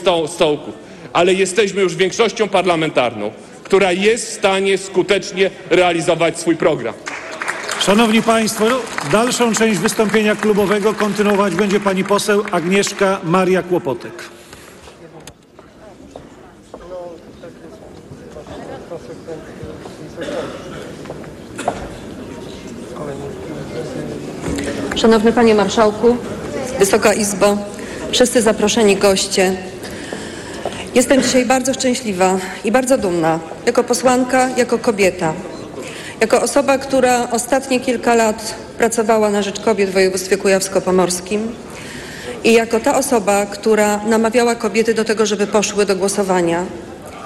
sto stołków, ale jesteśmy już większością parlamentarną, która jest w stanie skutecznie realizować swój program. Szanowni Państwo, dalszą część wystąpienia klubowego kontynuować będzie pani poseł Agnieszka Maria Kłopotek. Szanowny Panie Marszałku, Wysoka Izbo, wszyscy zaproszeni goście. Jestem dzisiaj bardzo szczęśliwa i bardzo dumna, jako posłanka, jako kobieta, jako osoba, która ostatnie kilka lat pracowała na rzecz kobiet w województwie kujawsko-pomorskim i jako ta osoba, która namawiała kobiety do tego, żeby poszły do głosowania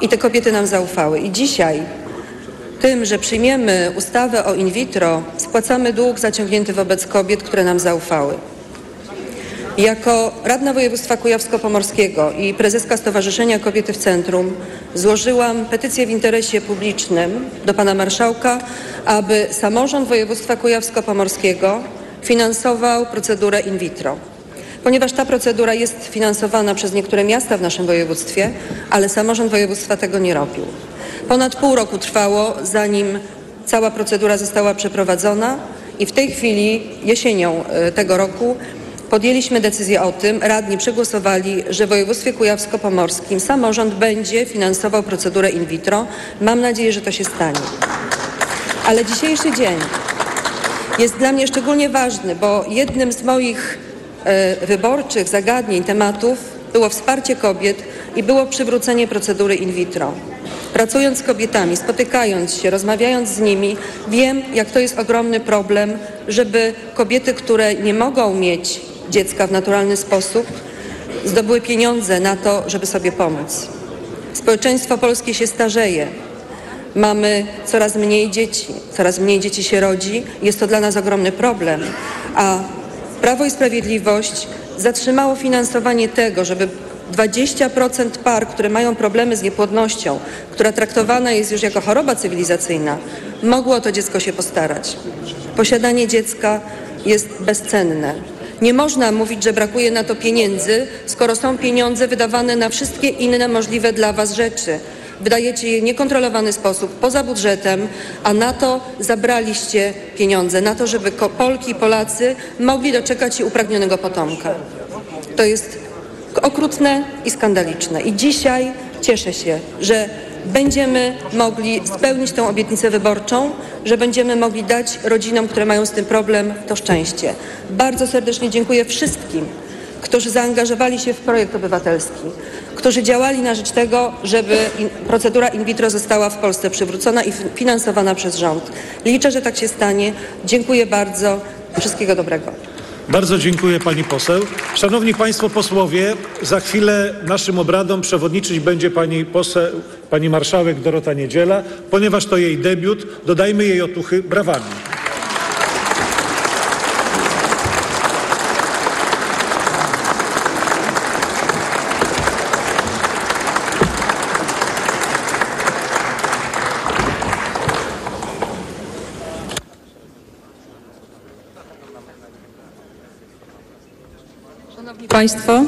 i te kobiety nam zaufały. I dzisiaj tym, że przyjmiemy ustawę o in vitro, spłacamy dług zaciągnięty wobec kobiet, które nam zaufały. Jako radna województwa kujawsko-pomorskiego i prezeska Stowarzyszenia Kobiety w Centrum złożyłam petycję w interesie publicznym do pana marszałka, aby samorząd województwa kujawsko-pomorskiego finansował procedurę in vitro. Ponieważ ta procedura jest finansowana przez niektóre miasta w naszym województwie, ale samorząd województwa tego nie robił. Ponad pół roku trwało, zanim cała procedura została przeprowadzona i w tej chwili, jesienią e, tego roku, podjęliśmy decyzję o tym, radni przegłosowali, że w województwie kujawsko-pomorskim samorząd będzie finansował procedurę in vitro. Mam nadzieję, że to się stanie. Ale dzisiejszy dzień jest dla mnie szczególnie ważny, bo jednym z moich e, wyborczych zagadnień, tematów było wsparcie kobiet i było przywrócenie procedury in vitro. Pracując z kobietami, spotykając się, rozmawiając z nimi, wiem, jak to jest ogromny problem, żeby kobiety, które nie mogą mieć dziecka w naturalny sposób, zdobyły pieniądze na to, żeby sobie pomóc. Społeczeństwo polskie się starzeje. Mamy coraz mniej dzieci, coraz mniej dzieci się rodzi. Jest to dla nas ogromny problem. A Prawo i Sprawiedliwość zatrzymało finansowanie tego, żeby 20% par, które mają problemy z niepłodnością, która traktowana jest już jako choroba cywilizacyjna, mogło o to dziecko się postarać. Posiadanie dziecka jest bezcenne. Nie można mówić, że brakuje na to pieniędzy, skoro są pieniądze wydawane na wszystkie inne możliwe dla Was rzeczy. Wydajecie je w niekontrolowany sposób, poza budżetem, a na to zabraliście pieniądze, na to, żeby Polki i Polacy mogli doczekać się upragnionego potomka. To jest okrutne i skandaliczne. I dzisiaj cieszę się, że będziemy mogli spełnić tę obietnicę wyborczą, że będziemy mogli dać rodzinom, które mają z tym problem, to szczęście. Bardzo serdecznie dziękuję wszystkim, którzy zaangażowali się w projekt obywatelski, którzy działali na rzecz tego, żeby in, procedura in vitro została w Polsce przywrócona i finansowana przez rząd. Liczę, że tak się stanie. Dziękuję bardzo. Wszystkiego dobrego. Bardzo dziękuję pani poseł. Szanowni państwo posłowie, za chwilę naszym obradom przewodniczyć będzie pani poseł, pani marszałek Dorota Niedziela. Ponieważ to jej debiut, dodajmy jej otuchy brawami. Państwo,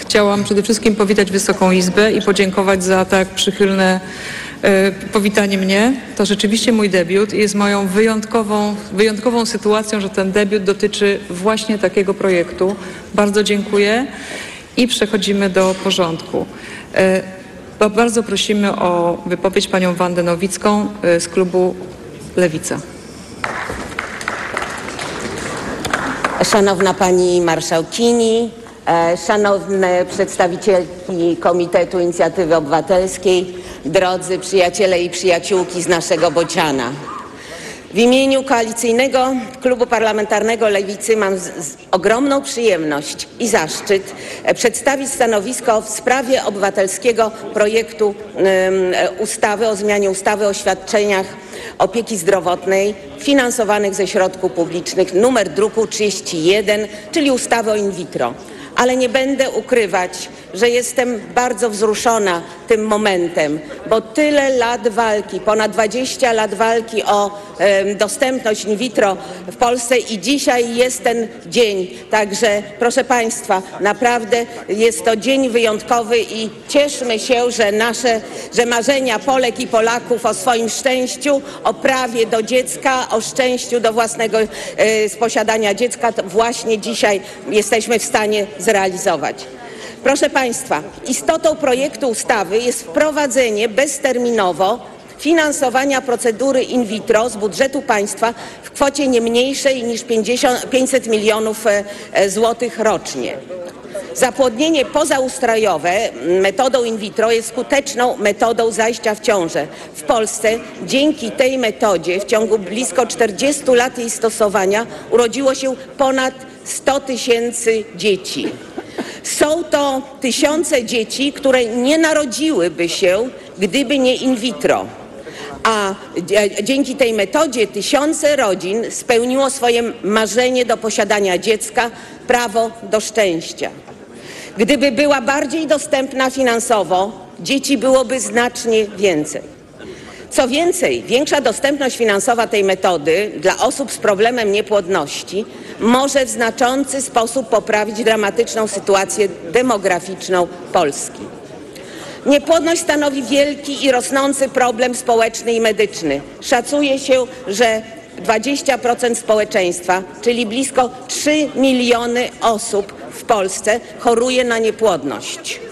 chciałam przede wszystkim powitać Wysoką Izbę i podziękować za tak przychylne e, powitanie mnie. To rzeczywiście mój debiut i jest moją wyjątkową, wyjątkową sytuacją, że ten debiut dotyczy właśnie takiego projektu. Bardzo dziękuję i przechodzimy do porządku. E, ba- Bardzo prosimy o wypowiedź panią Wandę Nowicką e, z klubu Lewica. Szanowna Pani Marszałkini, szanowne przedstawicielki Komitetu Inicjatywy Obywatelskiej, drodzy przyjaciele i przyjaciółki z naszego Bociana. W imieniu Koalicyjnego Klubu Parlamentarnego Lewicy mam ogromną przyjemność i zaszczyt e, przedstawić stanowisko w sprawie obywatelskiego projektu e, ustawy o zmianie ustawy o świadczeniach opieki zdrowotnej finansowanych ze środków publicznych numer druku 31, czyli ustawy o in vitro. Ale nie będę ukrywać, że jestem bardzo wzruszona tym momentem, bo tyle lat walki, ponad 20 lat walki o em, dostępność in vitro w Polsce i dzisiaj jest ten dzień. Także proszę Państwa, naprawdę jest to dzień wyjątkowy i cieszmy się, że nasze, że marzenia Polek i Polaków o swoim szczęściu, o prawie do dziecka, o szczęściu do własnego e, posiadania dziecka, właśnie dzisiaj jesteśmy w stanie zrealizować. Proszę Państwa, istotą projektu ustawy jest wprowadzenie bezterminowo finansowania procedury in vitro z budżetu państwa w kwocie nie mniejszej niż 50, 500 milionów e, e, złotych rocznie. Zapłodnienie pozaustrojowe metodą in vitro jest skuteczną metodą zajścia w ciążę. W Polsce dzięki tej metodzie w ciągu blisko 40 lat jej stosowania urodziło się ponad 100 tysięcy dzieci. Są to tysiące dzieci, które nie narodziłyby się, gdyby nie in vitro. A dzięki tej metodzie tysiące rodzin spełniło swoje marzenie do posiadania dziecka, prawo do szczęścia. Gdyby była bardziej dostępna finansowo, dzieci byłoby znacznie więcej. Co więcej, większa dostępność finansowa tej metody dla osób z problemem niepłodności może w znaczący sposób poprawić dramatyczną sytuację demograficzną Polski. Niepłodność stanowi wielki i rosnący problem społeczny i medyczny. Szacuje się, że 20% społeczeństwa, czyli blisko 3 miliony osób w Polsce choruje na niepłodność.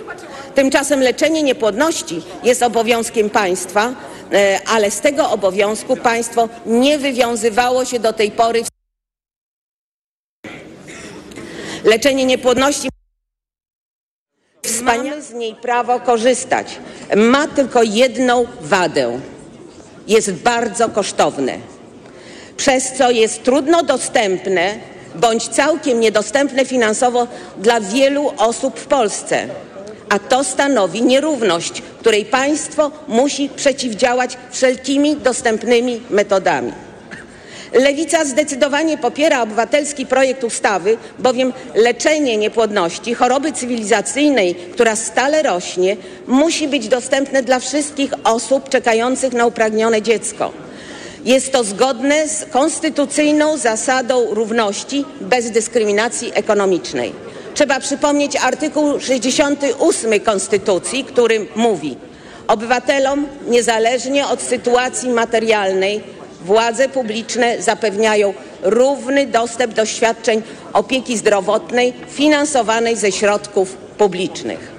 Tymczasem leczenie niepłodności jest obowiązkiem państwa, e, ale z tego obowiązku państwo nie wywiązywało się do tej pory. Leczenie niepłodności Mamy z niej prawo korzystać. Ma tylko jedną wadę. Jest bardzo kosztowne, przez co jest trudno dostępne bądź całkiem niedostępne finansowo dla wielu osób w Polsce. A to stanowi nierówność, której państwo musi przeciwdziałać wszelkimi dostępnymi metodami. Lewica zdecydowanie popiera obywatelski projekt ustawy, bowiem leczenie niepłodności, choroby cywilizacyjnej, która stale rośnie, musi być dostępne dla wszystkich osób czekających na upragnione dziecko. Jest to zgodne z konstytucyjną zasadą równości bez dyskryminacji ekonomicznej. Trzeba przypomnieć artykuł 68 Konstytucji, który mówi: Obywatelom, niezależnie od sytuacji materialnej, władze publiczne zapewniają równy dostęp do świadczeń opieki zdrowotnej finansowanej ze środków publicznych.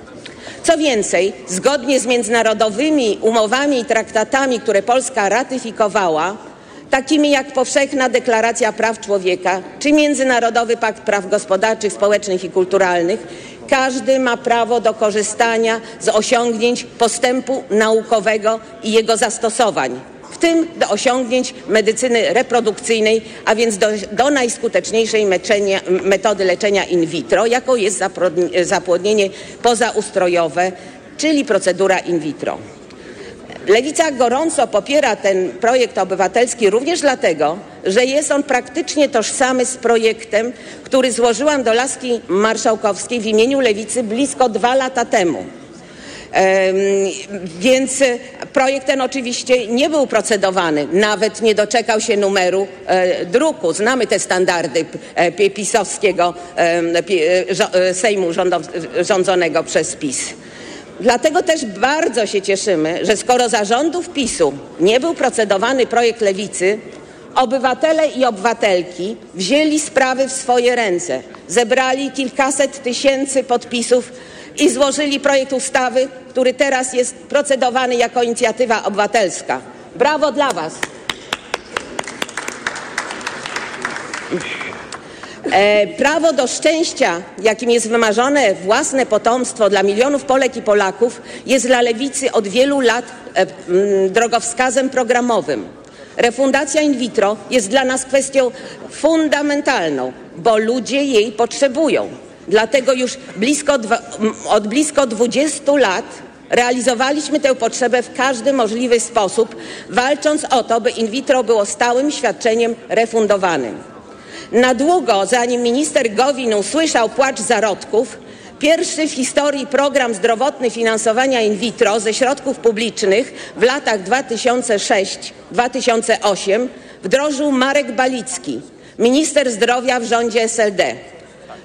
Co więcej, zgodnie z międzynarodowymi umowami i traktatami, które Polska ratyfikowała, takimi jak Powszechna Deklaracja Praw Człowieka czy Międzynarodowy Pakt Praw Gospodarczych, Społecznych i Kulturalnych, każdy ma prawo do korzystania z osiągnięć postępu naukowego i jego zastosowań, w tym do osiągnięć medycyny reprodukcyjnej, a więc do, do najskuteczniejszej meczenia, metody leczenia in vitro, jaką jest zapłodnienie pozaustrojowe, czyli procedura in vitro. Lewica gorąco popiera ten projekt obywatelski również dlatego, że jest on praktycznie tożsamy z projektem, który złożyłam do laski marszałkowskiej w imieniu Lewicy blisko dwa lata temu. Em, Więc projekt ten oczywiście nie był procedowany, nawet nie doczekał się numeru e, druku. Znamy te standardy e, pi- pisowskiego e, Sejmu rządzonego przez PiS. Dlatego też bardzo się cieszymy, że skoro za rządów PiSu nie był procedowany projekt Lewicy, obywatele i obywatelki wzięli sprawy w swoje ręce, zebrali kilkaset tysięcy podpisów i złożyli projekt ustawy, który teraz jest procedowany jako inicjatywa obywatelska. Brawo dla Was! E, prawo do szczęścia, jakim jest wymarzone własne potomstwo dla milionów Polek i Polaków, jest dla lewicy od wielu lat e, mm, drogowskazem programowym. Refundacja in vitro jest dla nas kwestią fundamentalną, bo ludzie jej potrzebują. Dlatego już blisko dwa, m, od blisko 20 lat realizowaliśmy tę potrzebę w każdy możliwy sposób, walcząc o to, by in vitro było stałym świadczeniem refundowanym. Na długo, zanim minister Gowin usłyszał płacz zarodków, Pierwszy w historii program zdrowotny finansowania in vitro ze środków publicznych w latach 2006-2008 wdrożył Marek Balicki, minister zdrowia w rządzie SLD.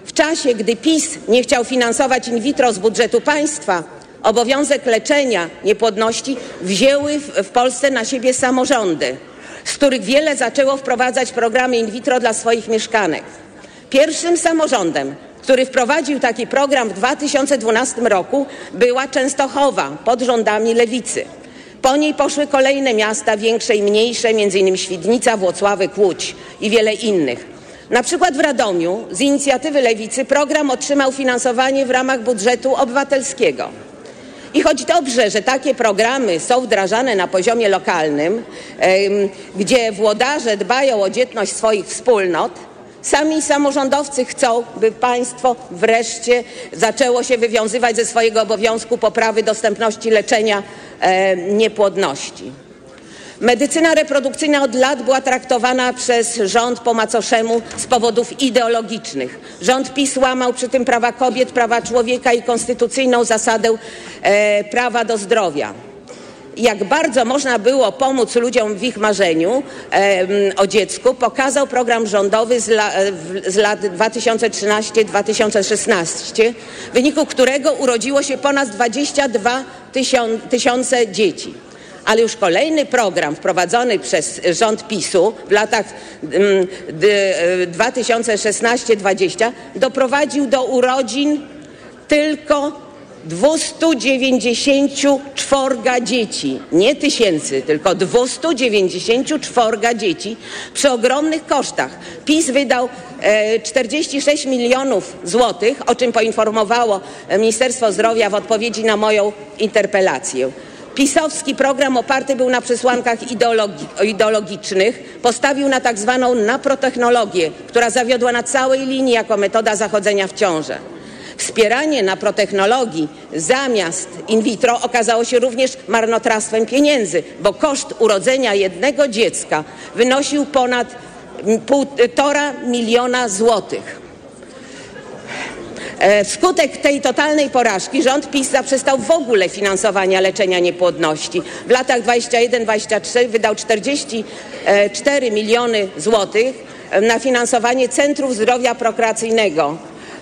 W czasie, gdy PiS nie chciał finansować in vitro z budżetu państwa, obowiązek leczenia niepłodności wzięły w, Polsce na siebie samorządy, z których wiele zaczęło wprowadzać programy in vitro dla swoich mieszkanek. Pierwszym samorządem, który wprowadził taki program w 2012 roku była Częstochowa pod rządami Lewicy. Po niej poszły kolejne miasta, większe i mniejsze, m.in. Świdnica, Włocławek, Łódź i wiele innych. Na przykład w Radomiu z inicjatywy Lewicy program otrzymał finansowanie w ramach budżetu obywatelskiego. I choć dobrze, że takie programy są wdrażane na poziomie lokalnym, gdzie włodarze dbają o dzietność swoich wspólnot, sami samorządowcy chcą, by państwo wreszcie zaczęło się wywiązywać ze swojego obowiązku poprawy dostępności leczenia niepłodności. Medycyna reprodukcyjna od lat była traktowana przez rząd po macoszemu z powodów ideologicznych. Rząd PiS łamał przy tym prawa kobiet, prawa człowieka i konstytucyjną zasadę e, prawa do zdrowia. Jak bardzo można było pomóc ludziom w ich marzeniu em, o dziecku, pokazał program rządowy z, la, w- z lat 2013-2016, w wyniku którego urodziło się ponad 22 tysią- tysiące dzieci ale już kolejny program wprowadzony przez rząd PiSu w latach mm, d- e, 2016-2020 doprowadził do urodzin tylko 294 dzieci, nie tysięcy, tylko 294 dzieci przy ogromnych kosztach. PiS wydał e, 46 milionów złotych, o czym poinformowało e, Ministerstwo Zdrowia w odpowiedzi na moją interpelację. Pisowski program oparty był na przesłankach ideologi- ideologicznych, postawił na tak zwaną naprotechnologię, która zawiodła na całej linii jako metoda zachodzenia w ciążę. Wspieranie naprotechnologii zamiast in vitro okazało się również marnotrawstwem pieniędzy, bo koszt urodzenia jednego dziecka wynosił ponad półtora miliona złotych. E, Wskutek tej totalnej porażki rząd PiS zaprzestał w ogóle finansowania leczenia niepłodności. W latach 21-23 wydał 44 miliony złotych e, na finansowanie Centrów Zdrowia Prokreacyjnego.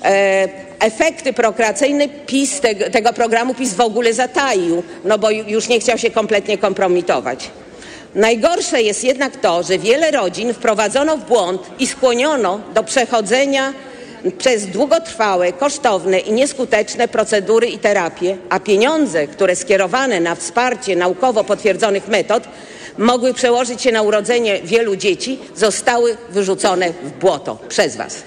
E, Efekty prokreacyjne PiS tego, tego programu PiS w ogóle zataił, no bo ju- już nie chciał się kompletnie kompromitować. Najgorsze jest jednak to, że wiele rodzin wprowadzono w błąd i skłoniono do przechodzenia przez długotrwałe, kosztowne i nieskuteczne procedury i terapie, a pieniądze, które skierowane na wsparcie naukowo potwierdzonych metod mogły przełożyć się na urodzenie wielu dzieci, zostały wyrzucone w błoto przez Was.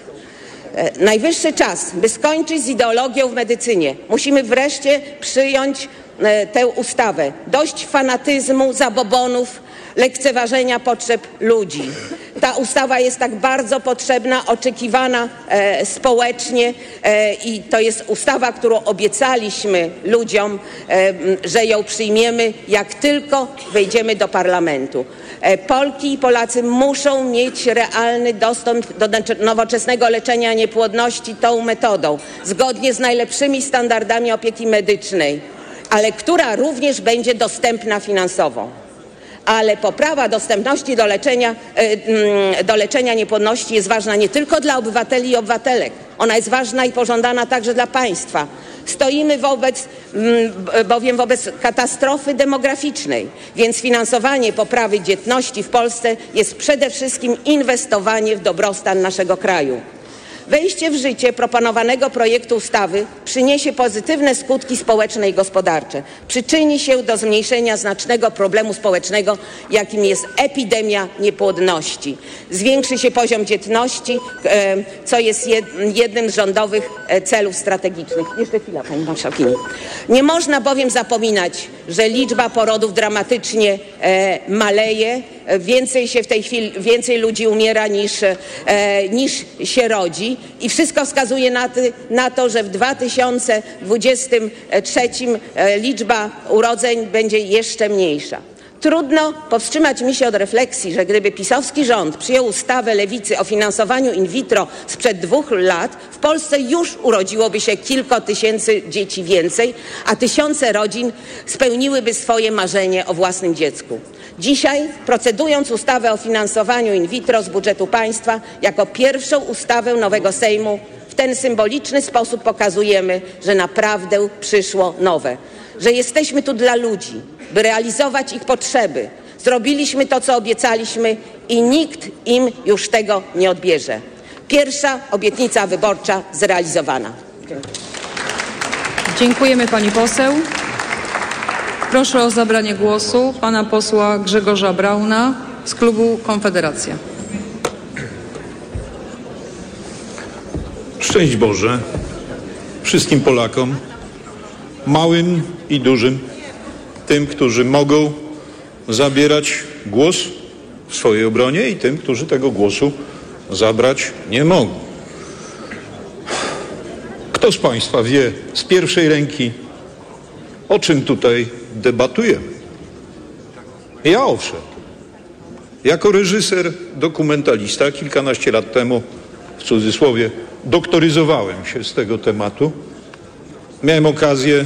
E, Najwyższy czas, by skończyć z ideologią w medycynie. Musimy wreszcie przyjąć e, tę ustawę. Dość fanatyzmu, zabobonów, lekceważenia potrzeb ludzi. Ta ustawa jest tak bardzo potrzebna, oczekiwana e, społecznie e, i to jest ustawa, którą obiecaliśmy ludziom, e, że ją przyjmiemy, jak tylko wejdziemy do parlamentu. E, Polki i Polacy muszą mieć realny dostęp do nowoczesnego leczenia niepłodności tą metodą, zgodnie z najlepszymi standardami opieki medycznej, ale która również będzie dostępna finansowo. Ale poprawa dostępności do leczenia, e, mm, do leczenia niepłodności jest ważna nie tylko dla obywateli i obywatelek, ona jest ważna i pożądana także dla państwa. Stoimy wobec, mm, bowiem wobec katastrofy demograficznej, więc finansowanie poprawy dzietności w Polsce jest przede wszystkim inwestowanie w dobrostan naszego kraju. Wejście w życie proponowanego projektu ustawy przyniesie pozytywne skutki społeczne i gospodarcze. Przyczyni się do zmniejszenia znacznego problemu społecznego, jakim jest epidemia niepłodności. Zwiększy się poziom dzietności, e, co jest jed- jednym z rządowych e, celów strategicznych. Jeszcze chwila, Pani Marszałkini. Nie można bowiem zapominać, że liczba porodów dramatycznie e, maleje. Więcej się w tej chwili, więcej ludzi umiera niż, e, niż się rodzi i wszystko wskazuje na, ty, na to, że w 2023 e, liczba urodzeń będzie jeszcze mniejsza. Trudno powstrzymać mi się od refleksji, że gdyby pisowski rząd przyjął ustawę lewicy o finansowaniu in vitro sprzed dwóch lat, w Polsce już urodziłoby się kilka tysięcy dzieci więcej, a tysiące rodzin spełniłyby swoje marzenie o własnym dziecku. Dzisiaj, procedując ustawę o finansowaniu in vitro z budżetu państwa, jako pierwszą ustawę nowego Sejmu, w ten symboliczny sposób pokazujemy, że naprawdę przyszło nowe, że jesteśmy tu dla ludzi, by realizować ich potrzeby. Zrobiliśmy to, co obiecaliśmy i nikt im już tego nie odbierze. Pierwsza obietnica wyborcza zrealizowana. Dziękujemy pani poseł. Proszę o zabranie głosu pana posła Grzegorza Brauna z klubu Konfederacja. Szczęść Boże wszystkim Polakom, małym i dużym, tym, którzy mogą zabierać głos w swojej obronie i tym, którzy tego głosu zabrać nie mogą. Kto z Państwa wie z pierwszej ręki, o czym tutaj debatujemy? Ja owszem. Jako reżyser, dokumentalista kilkanaście lat temu, w cudzysłowie, doktoryzowałem się z tego tematu. Miałem okazję,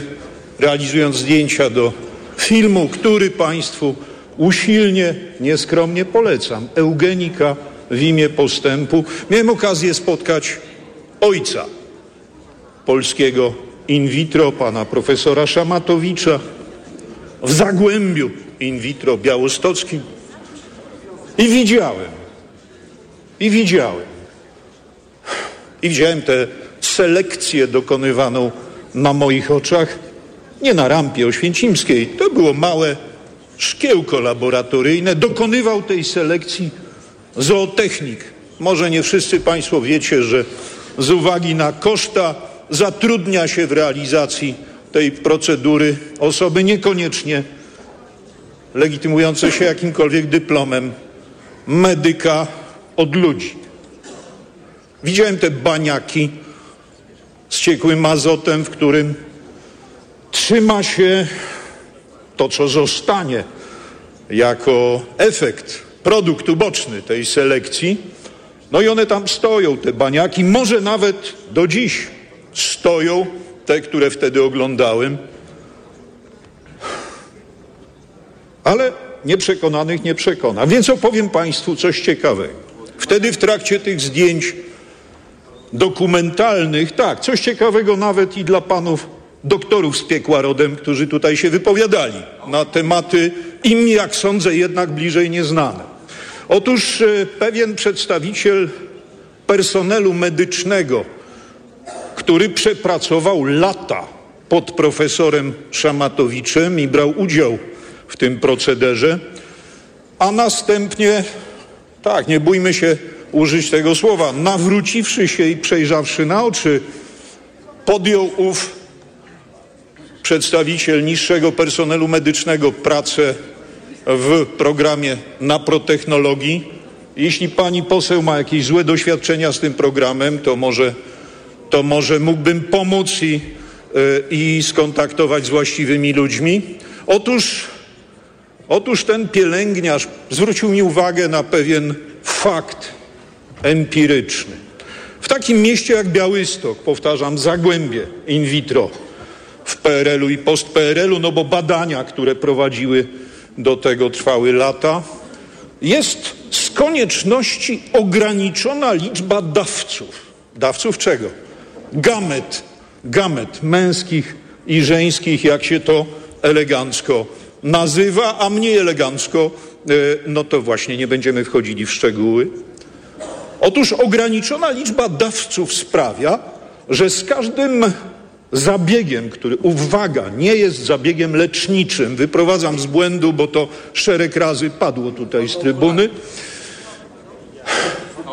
realizując zdjęcia do filmu, który Państwu usilnie, nieskromnie polecam, Eugenika w imię postępu. Miałem okazję spotkać ojca polskiego in vitro, pana profesora Szamatowicza, w Zagłębiu in vitro białostockim i widziałem, i widziałem, i widziałem tę selekcję dokonywaną na moich oczach, nie na rampie oświęcimskiej, to było małe szkiełko laboratoryjne. Dokonywał tej selekcji zootechnik. Może nie wszyscy Państwo wiecie, że z uwagi na koszta zatrudnia się w realizacji tej procedury osoby niekoniecznie legitymujące się jakimkolwiek dyplomem medyka od ludzi. Widziałem te baniaki z ciekłym azotem, w którym trzyma się to, co zostanie jako efekt, produkt uboczny tej selekcji. No i one tam stoją, te baniaki, może nawet do dziś stoją, te, które wtedy oglądałem. Ale nieprzekonanych nie przekona. Więc opowiem Państwu coś ciekawego. Wtedy w trakcie tych zdjęć dokumentalnych, tak, coś ciekawego nawet i dla panów doktorów z piekła rodem, którzy tutaj się wypowiadali na tematy im, jak sądzę, jednak bliżej nieznane. Otóż e, pewien przedstawiciel personelu medycznego, który przepracował lata pod profesorem Szamatowiczem i brał udział w tym procederze, a następnie, tak, nie bójmy się użyć tego słowa, nawróciwszy się i przejrzawszy na oczy, podjął ów przedstawiciel niższego personelu medycznego pracę w programie naprotechnologii. Jeśli pani poseł ma jakieś złe doświadczenia z tym programem, to może, to może mógłbym pomóc i, yy, i skontaktować z właściwymi ludźmi. Otóż, otóż ten pielęgniarz zwrócił mi uwagę na pewien fakt empiryczny. W takim mieście jak Białystok, powtarzam, Zagłębie in vitro, w PRL-u i post-PRL-u, no bo badania, które prowadziły do tego trwały lata, jest z konieczności ograniczona liczba dawców. Dawców czego? Gamet, gamet męskich i żeńskich, jak się to elegancko nazywa, a mniej elegancko, e, no to właśnie nie będziemy wchodzili w szczegóły. Otóż ograniczona liczba dawców sprawia, że z każdym zabiegiem, który, uwaga, nie jest zabiegiem leczniczym, wyprowadzam z błędu, bo to szereg razy padło tutaj z trybuny,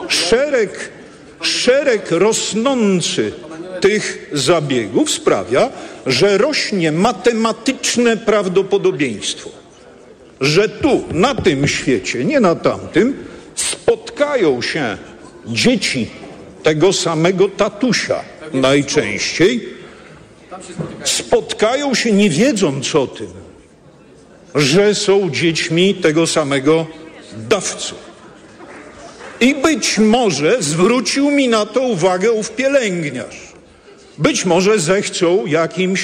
szereg, szereg rosnący tych zabiegów sprawia, że rośnie matematyczne prawdopodobieństwo, że tu, na tym świecie, nie na tamtym, spotkają się dzieci tego samego tatusia najczęściej, spotkają się nie wiedząc o tym, że są dziećmi tego samego dawcy. I być może zwrócił mi na to uwagę ów pielęgniarz. Być może zechcą jakimś,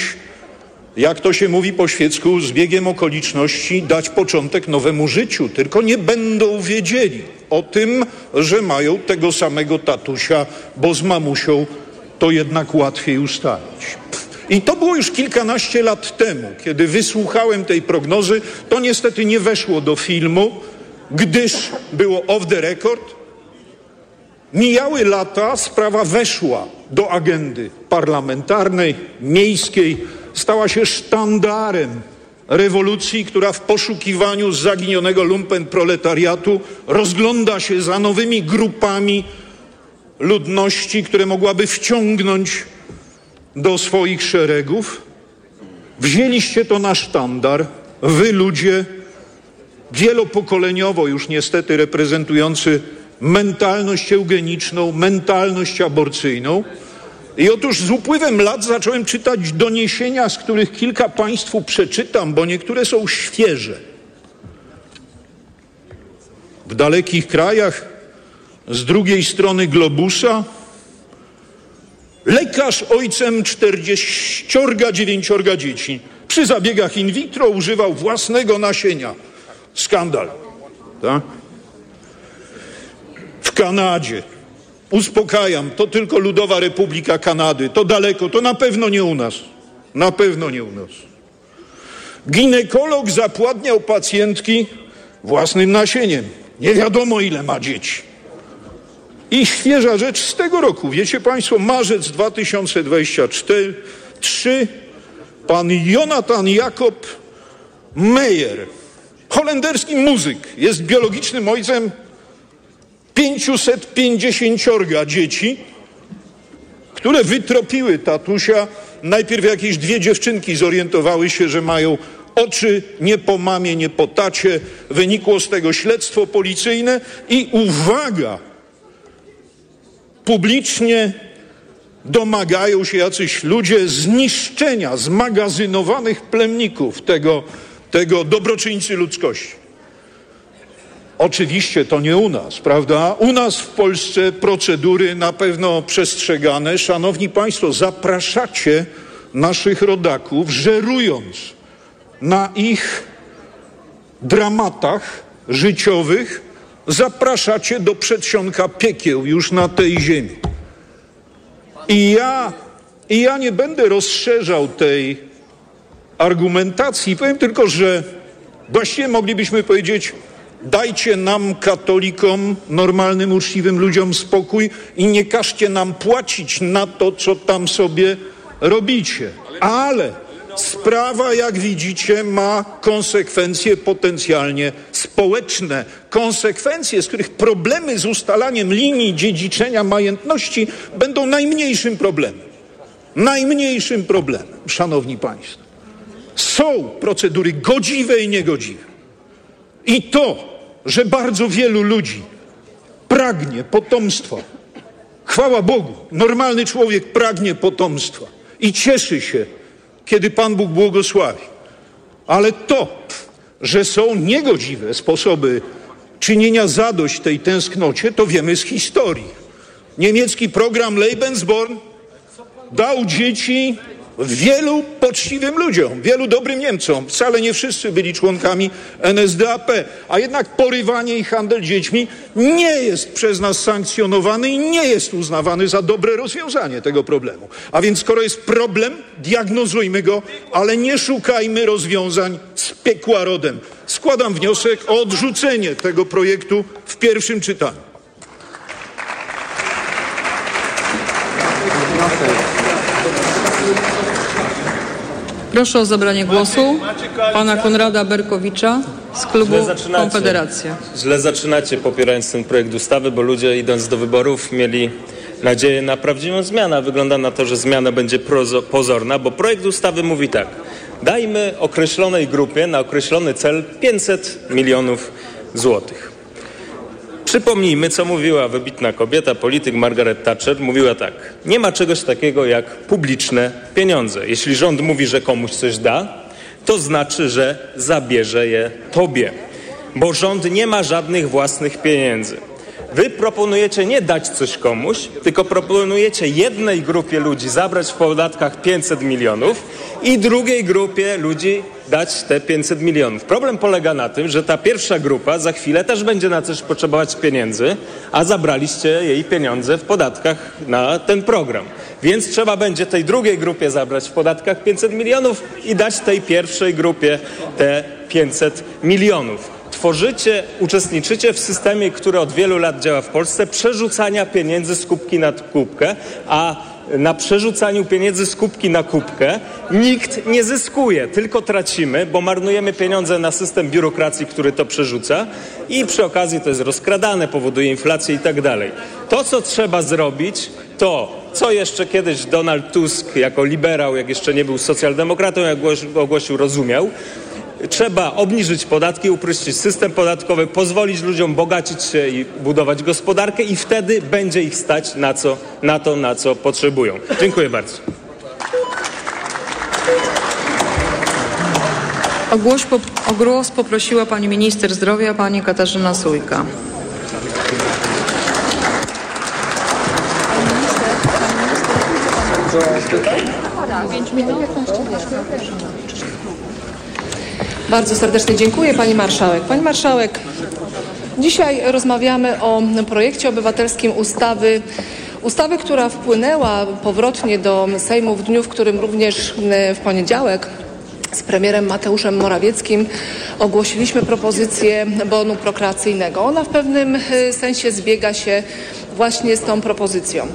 jak to się mówi po świecku, zbiegiem okoliczności dać początek nowemu życiu, tylko nie będą wiedzieli o tym, że mają tego samego tatusia, bo z mamusią to jednak łatwiej ustalić. I to było już kilkanaście lat temu, kiedy wysłuchałem tej prognozy. To niestety nie weszło do filmu, gdyż było off the record. Mijały lata, sprawa weszła do agendy parlamentarnej, miejskiej, stała się sztandarem rewolucji, która w poszukiwaniu zaginionego lumpen proletariatu rozgląda się za nowymi grupami ludności, które mogłaby wciągnąć do swoich szeregów. Wzięliście to na sztandar, wy ludzie wielopokoleniowo już niestety reprezentujący mentalność eugeniczną, mentalność aborcyjną. I otóż z upływem lat zacząłem czytać doniesienia, z których kilka Państwu przeczytam, bo niektóre są świeże. W dalekich krajach, z drugiej strony globusa, lekarz ojcem czterdzieściorga dziewięciorga dzieci przy zabiegach in vitro używał własnego nasienia. Skandal. Tak? W Kanadzie Uspokajam, to tylko Ludowa Republika Kanady. To daleko, to na pewno nie u nas. Na pewno nie u nas. Ginekolog zapładniał pacjentki własnym nasieniem. Nie wiadomo, ile ma dzieci. I świeża rzecz z tego roku. Wiecie Państwo, marzec 2024, 3, pan Jonathan Jakob Meyer, holenderski muzyk, jest biologicznym ojcem 550 dzieci, które wytropiły tatusia. Najpierw jakieś dwie dziewczynki zorientowały się, że mają oczy nie po mamie, nie po tacie. Wynikło z tego śledztwo policyjne i uwaga, publicznie domagają się jacyś ludzie zniszczenia zmagazynowanych plemników tego, tego dobroczyńcy ludzkości. Oczywiście to nie u nas, prawda? U nas w Polsce procedury na pewno przestrzegane. Szanowni Państwo, zapraszacie naszych rodaków, żerując na ich dramatach życiowych, zapraszacie do przedsionka piekieł już na tej ziemi. I ja, i ja nie będę rozszerzał tej argumentacji. Powiem tylko, że właściwie moglibyśmy powiedzieć, Dajcie nam, katolikom, normalnym, uczciwym ludziom spokój i nie każcie nam płacić na to, co tam sobie robicie. Ale sprawa, jak widzicie, ma konsekwencje potencjalnie społeczne. Konsekwencje, z których problemy z ustalaniem linii dziedziczenia majątności będą najmniejszym problemem. Najmniejszym problemem, szanowni państwo. Są procedury godziwe i niegodziwe. I to, że bardzo wielu ludzi pragnie potomstwa. Chwała Bogu, normalny człowiek pragnie potomstwa i cieszy się, kiedy Pan Bóg błogosławi. Ale to, że są niegodziwe sposoby czynienia zadość tej tęsknocie, to wiemy z historii. Niemiecki program Lebensborn dał dzieci wielu poczciwym ludziom, wielu dobrym Niemcom. Wcale nie wszyscy byli członkami NSDAP, a jednak porywanie i handel dziećmi nie jest przez nas sankcjonowany i nie jest uznawany za dobre rozwiązanie tego problemu. A więc skoro jest problem, diagnozujmy go, ale nie szukajmy rozwiązań z piekła rodem. Składam wniosek o odrzucenie tego projektu w pierwszym czytaniu. Proszę o zabranie głosu pana Konrada Berkowicza z klubu Źle. Konfederacja. Źle zaczynacie popierając ten projekt ustawy, bo ludzie idąc do wyborów mieli nadzieję na prawdziwą zmianę. a Wygląda na to, że zmiana będzie pozorna, bo projekt ustawy mówi tak. Dajmy określonej grupie na określony cel 500 milionów złotych. Przypomnijmy, co mówiła wybitna kobieta, polityk Margaret Thatcher. Mówiła tak: Nie ma czegoś takiego jak publiczne pieniądze. Jeśli rząd mówi, że komuś coś da, to znaczy, że zabierze je tobie, bo rząd nie ma żadnych własnych pieniędzy. Wy proponujecie nie dać coś komuś, tylko proponujecie jednej grupie ludzi zabrać w podatkach 500 milionów i drugiej grupie ludzi dać te 500 milionów. Problem polega na tym, że ta pierwsza grupa za chwilę też będzie na coś potrzebować pieniędzy, a zabraliście jej pieniądze w podatkach na ten program. Więc trzeba będzie tej drugiej grupie zabrać w podatkach 500 milionów i dać tej pierwszej grupie te 500 milionów tworzycie, uczestniczycie w systemie, który od wielu lat działa w Polsce, przerzucania pieniędzy z kubki na kubkę, a na przerzucaniu pieniędzy z kubki na kubkę nikt nie zyskuje, tylko tracimy, bo marnujemy pieniądze na system biurokracji, który to przerzuca i przy okazji to jest rozkradane, powoduje inflację i tak dalej. To, co trzeba zrobić, to co jeszcze kiedyś Donald Tusk jako liberał, jak jeszcze nie był socjaldemokratą, jak ogłosił, rozumiał, Trzeba obniżyć podatki, uprościć system podatkowy, pozwolić ludziom bogacić się i budować gospodarkę i wtedy będzie ich stać na, co, na to, na co potrzebują. Dziękuję bardzo. O głos, o głos poprosiła pani minister zdrowia, pani Katarzyna Sójka. Bardzo serdecznie dziękuję Pani Marszałek. Pani Marszałek, dzisiaj rozmawiamy o projekcie obywatelskim ustawy, ustawy, która wpłynęła powrotnie do Sejmu w dniu, w którym również w poniedziałek z premierem Mateuszem Morawieckim ogłosiliśmy propozycję bonu prokreacyjnego. Ona w pewnym e, sensie zbiega się właśnie z tą propozycją.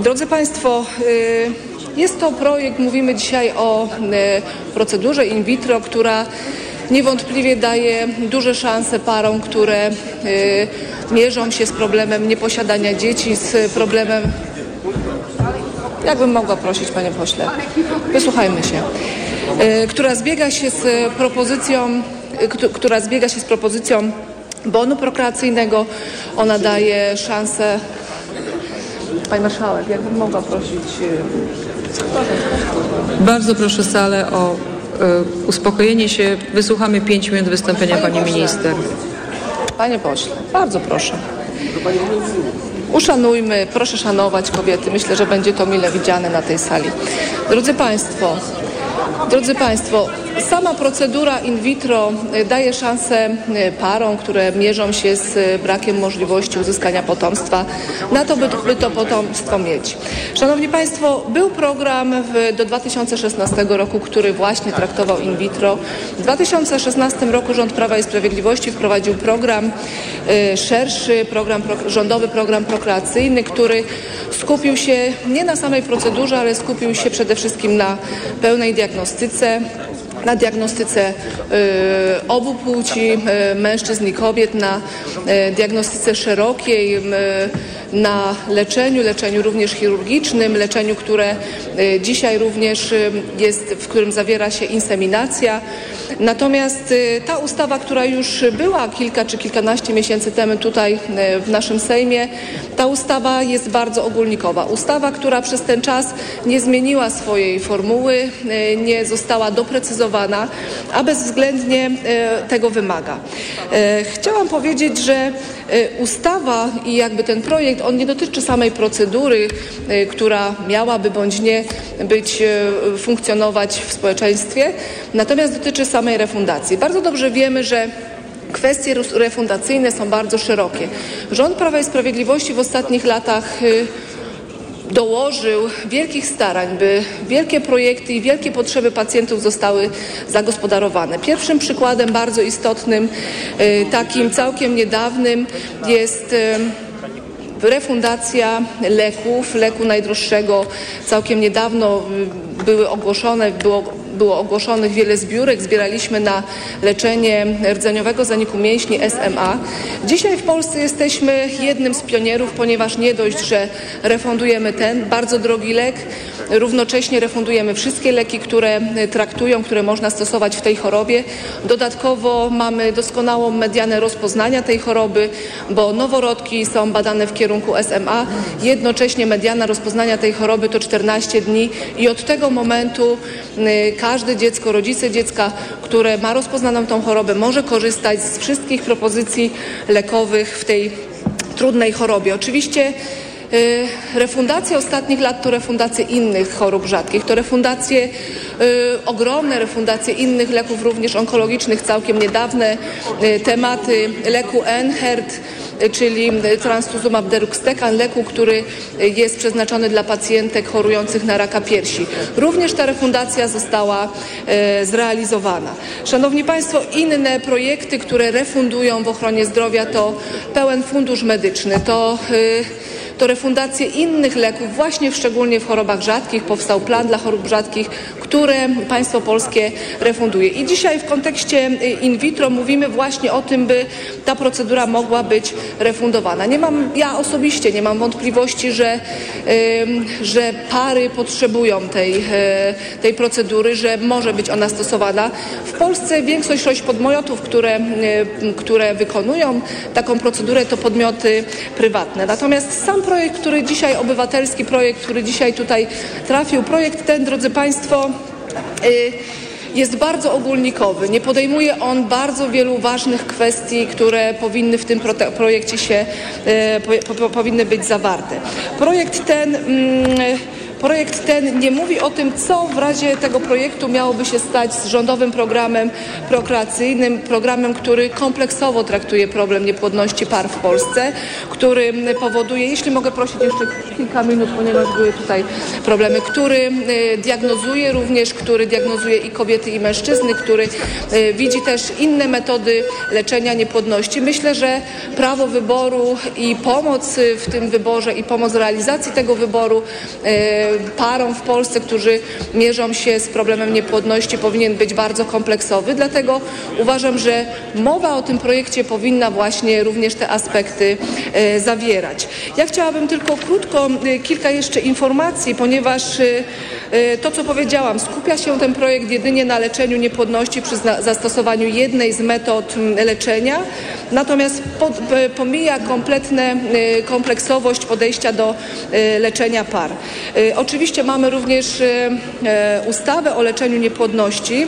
Drodzy Państwo, e, jest to projekt, mówimy dzisiaj o e, procedurze in vitro, która niewątpliwie daje duże szanse parom, które mierzą się z problemem nieposiadania dzieci, z problemem Jakbym mogła prosić, panie pośle, wysłuchajmy się. Która zbiega się z propozycją, która zbiega się z propozycją bonu prokreacyjnego. Ona daje szansę. Pani marszałek, jakbym mogła prosić. Bardzo proszę salę o y, uspokojenie się. Wysłuchamy pięć minut wystąpienia pani minister. Panie pośle, bardzo proszę. Uszanujmy, proszę szanować kobiety. Myślę, że będzie to mile widziane na tej sali. Drodzy Państwo, Drodzy Państwo, sama procedura in vitro y, daje szansę y, parom, które mierzą się z y, brakiem możliwości uzyskania potomstwa, na to, by, to potomstwo mieć. Szanowni Państwo, był program w, do 2016 roku, który właśnie traktował in vitro. W 2016 roku rząd Prawa i Sprawiedliwości wprowadził program szerszy, program, rządowy program prokreacyjny, który skupił się nie na samej procedurze, ale skupił się przede wszystkim na pełnej diagnostyce, na diagnostyce y, obu płci, y, mężczyzn i kobiet, na y, diagnostyce szerokiej, na leczeniu, leczeniu również chirurgicznym, leczeniu, które dzisiaj również jest, w którym zawiera się inseminacja. Natomiast ta ustawa, która już była kilka czy kilkanaście miesięcy temu tutaj w naszym Sejmie, ta ustawa jest bardzo ogólnikowa. Ustawa, która przez ten czas nie zmieniła swojej formuły, nie została doprecyzowana, a bezwzględnie tego wymaga. Chciałam powiedzieć, że ustawa i jakby ten projekt, on nie dotyczy samej procedury, która miałaby bądź nie być, funkcjonować w społeczeństwie, natomiast dotyczy samej refundacji. Bardzo dobrze wiemy, że kwestie refundacyjne są bardzo szerokie. Rząd Prawa i Sprawiedliwości w ostatnich latach dołożył wielkich starań, by wielkie projekty i wielkie potrzeby pacjentów zostały zagospodarowane. Pierwszym przykładem bardzo istotnym, takim całkiem niedawnym jest refundacja leków, leku najdroższego. Całkiem niedawno były ogłoszone, było było ogłoszonych wiele zbiórek. Zbieraliśmy na leczenie rdzeniowego zaniku mięśni SMA. Dzisiaj w Polsce jesteśmy jednym z pionierów, ponieważ nie dość, że refundujemy ten bardzo drogi lek, równocześnie refundujemy wszystkie leki, które traktują, które można stosować w tej chorobie. Dodatkowo mamy doskonałą medianę rozpoznania tej choroby, bo noworodki są badane w kierunku SMA. Jednocześnie mediana rozpoznania tej choroby to 14 dni i od tego momentu każde dziecko, rodzice dziecka, które ma rozpoznaną tą chorobę, może korzystać z wszystkich propozycji lekowych w tej trudnej chorobie. Oczywiście y, Refundacje ostatnich lat to refundacje innych chorób rzadkich, to refundacje, y, ogromne refundacje innych leków, również onkologicznych, całkiem niedawne y, tematy leku Enhert, y, czyli trastuzumab deruxtecan, leku, który jest przeznaczony dla pacjentek chorujących na raka piersi. Również ta refundacja została y, zrealizowana. Szanowni Państwo, inne projekty, które refundują w ochronie zdrowia to pełen fundusz medyczny, to y, to refundacje innych leków, właśnie szczególnie w chorobach rzadkich. Powstał plan dla chorób rzadkich, które państwo polskie refunduje. I dzisiaj w kontekście y, in vitro mówimy właśnie o tym, by ta procedura mogła być refundowana. Nie mam, ja osobiście nie mam wątpliwości, że, że pary potrzebują tej, y, tej procedury, że może być ona stosowana. W Polsce większość podmiotów, które, y, które wykonują taką procedurę, to podmioty prywatne. Natomiast sam projekt, który dzisiaj, obywatelski projekt, który dzisiaj tutaj trafił, projekt ten, drodzy Państwo, y, jest bardzo ogólnikowy. Nie podejmuje on bardzo wielu ważnych kwestii, które powinny w tym projekcie się, y, po, po, powinny być zawarte. Projekt ten mm, Projekt ten nie mówi o tym, co w razie tego projektu miałoby się stać z rządowym programem prokreacyjnym, programem, który kompleksowo traktuje problem niepłodności par w Polsce, który powoduje, jeśli mogę prosić jeszcze kilka minut, ponieważ były tutaj problemy, który y, diagnozuje również, który diagnozuje i kobiety i mężczyzny, który y, widzi też inne metody leczenia niepłodności. Myślę, że prawo wyboru i pomoc w tym wyborze i pomoc w realizacji tego wyboru y, parom w Polsce, którzy mierzą się z problemem niepłodności powinien być bardzo kompleksowy. Dlatego uważam, że mowa o tym projekcie powinna właśnie również te aspekty e, zawierać. Ja chciałabym tylko krótko e, kilka jeszcze informacji, ponieważ e, to, co powiedziałam, skupia się ten projekt jedynie na leczeniu niepłodności przy zastosowaniu jednej z metod leczenia, natomiast pod, pomija kompletne kompleksowość podejścia do leczenia par. Oczywiście mamy również e, e, ustawę o leczeniu niepłodności.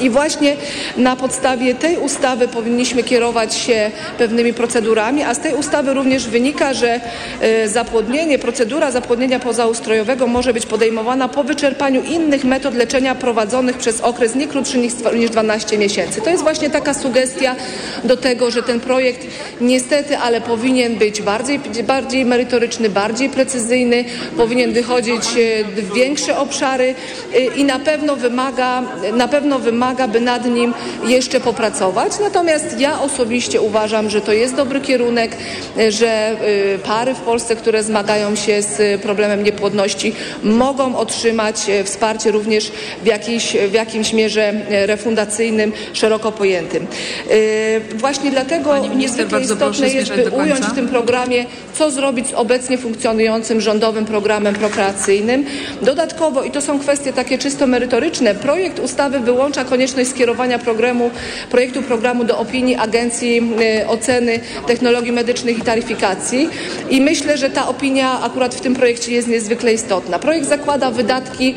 I właśnie na podstawie tej ustawy powinniśmy kierować się pewnymi procedurami, a z tej ustawy również wynika, że e, zapłodnienie, procedura zapłodnienia pozaustrojowego może być podejmowana po wyczerpaniu innych metod leczenia prowadzonych przez okres nie krótszy niż niż 12 miesięcy. To jest właśnie taka sugestia do tego, że ten projekt niestety, ale powinien być bardziej, bardziej merytoryczny, bardziej precyzyjny, powinien wychodzić e, w większe obszary e, i na pewno wymaga, na pewno wymaga, by nad nim jeszcze popracować. Natomiast ja osobiście uważam, że to jest dobry kierunek, e, że e, pary w Polsce, które zmagają się z problemem niepłodności, mogą otrzymać e, wsparcie również w, jakiejś, w jakimś mierze e, refundacyjnym, szeroko pojętym. E, Właśnie dlatego Pani minister, niezwykle istotne jest, by ująć w tym programie, co zrobić z obecnie funkcjonującym rządowym programem prokreacyjnym. Dodatkowo, i to są kwestie takie czysto merytoryczne, projekt ustawy wyłącza konieczność skierowania programu, projektu programu do opinii Agencji y, Oceny Technologii Medycznych i Taryfikacji i myślę, że ta opinia akurat w tym projekcie jest niezwykle istotna. Projekt zakłada wydatki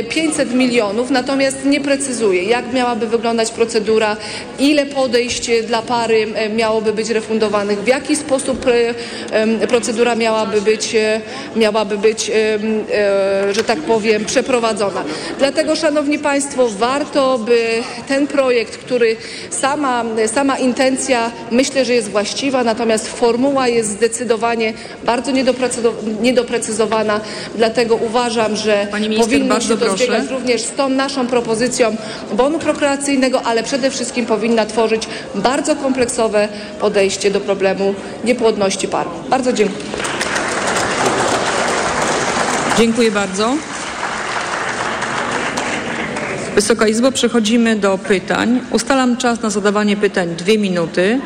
y, 500 milionów, natomiast nie precyzuje, jak miałaby wyglądać procedura, ile podejść y, dla pary y, miałoby być refundowanych, w jaki sposób y, procedura miałaby być, y, miałaby być, że tak powiem, przeprowadzona. Dlatego, Szanowni Państwo, warto, by ten projekt, który sama, sama intencja myślę, że jest właściwa, natomiast formuła jest zdecydowanie bardzo niedoprecyzo- niedoprecyzowana, dlatego uważam, że Pani minister, powinno się to proszę. zbiegać również z tą naszą propozycją bonu prokreacyjnego, ale przede wszystkim powinna tworzyć bardzo kompleksowe podejście do problemu niepłodności par. Bardzo dziękuję. Dziękuję bardzo. Wysoka Izbo, przechodzimy do pytań. Ustalam czas na zadawanie pytań dwie minuty.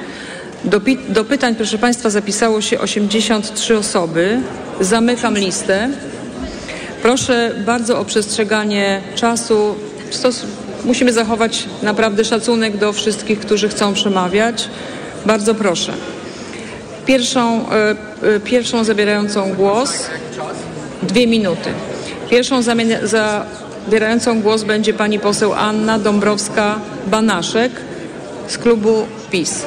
Do, do pytań, proszę Państwa, zapisało się 83 osoby. Zamykam listę. Proszę bardzo o przestrzeganie czasu. Musimy zachować naprawdę szacunek do wszystkich, którzy chcą przemawiać. Bardzo proszę. Pierwszą, e, e, pierwszą zabierającą głos dwie minuty. Pierwszą za, Zabierającą głos będzie pani poseł Anna Dąbrowska-Banaszek z klubu PiS.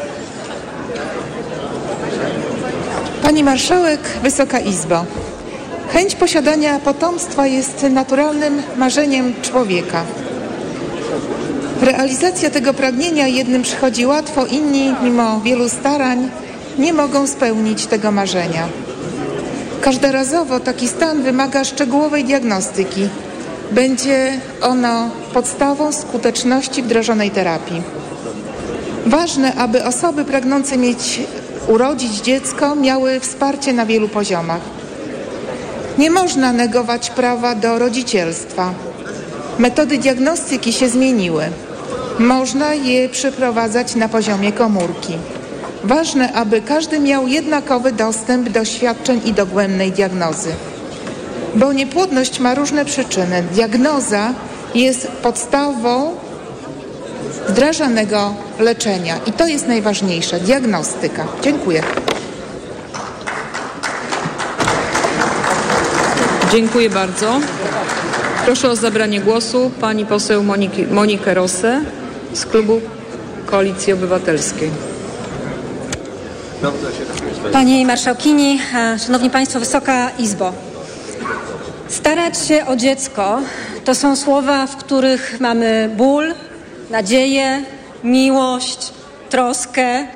Pani Marszałek, Wysoka Izbo. Chęć posiadania potomstwa jest naturalnym marzeniem człowieka. Realizacja tego pragnienia jednym przychodzi łatwo, inni, mimo wielu starań, nie mogą spełnić tego marzenia. Każdorazowo taki stan wymaga szczegółowej diagnostyki. Będzie ono podstawą skuteczności wdrożonej terapii. Ważne, aby osoby pragnące mieć urodzić dziecko miały wsparcie na wielu poziomach. Nie można negować prawa do rodzicielstwa. Metody diagnostyki się zmieniły. Można je przeprowadzać na poziomie komórki. Ważne, aby każdy miał jednakowy dostęp do świadczeń i dogłębnej diagnozy. Bo niepłodność ma różne przyczyny. Diagnoza jest podstawą wdrażanego leczenia i to jest najważniejsze diagnostyka. Dziękuję. Dziękuję bardzo. Proszę o zabranie głosu pani poseł Moniki, Monikę Rosę z klubu Koalicji Obywatelskiej. Pani Marszałkini, e, Szanowni Państwo, Wysoka Izbo. Starać się o dziecko to są słowa, w których mamy ból, nadzieję, miłość, troskę,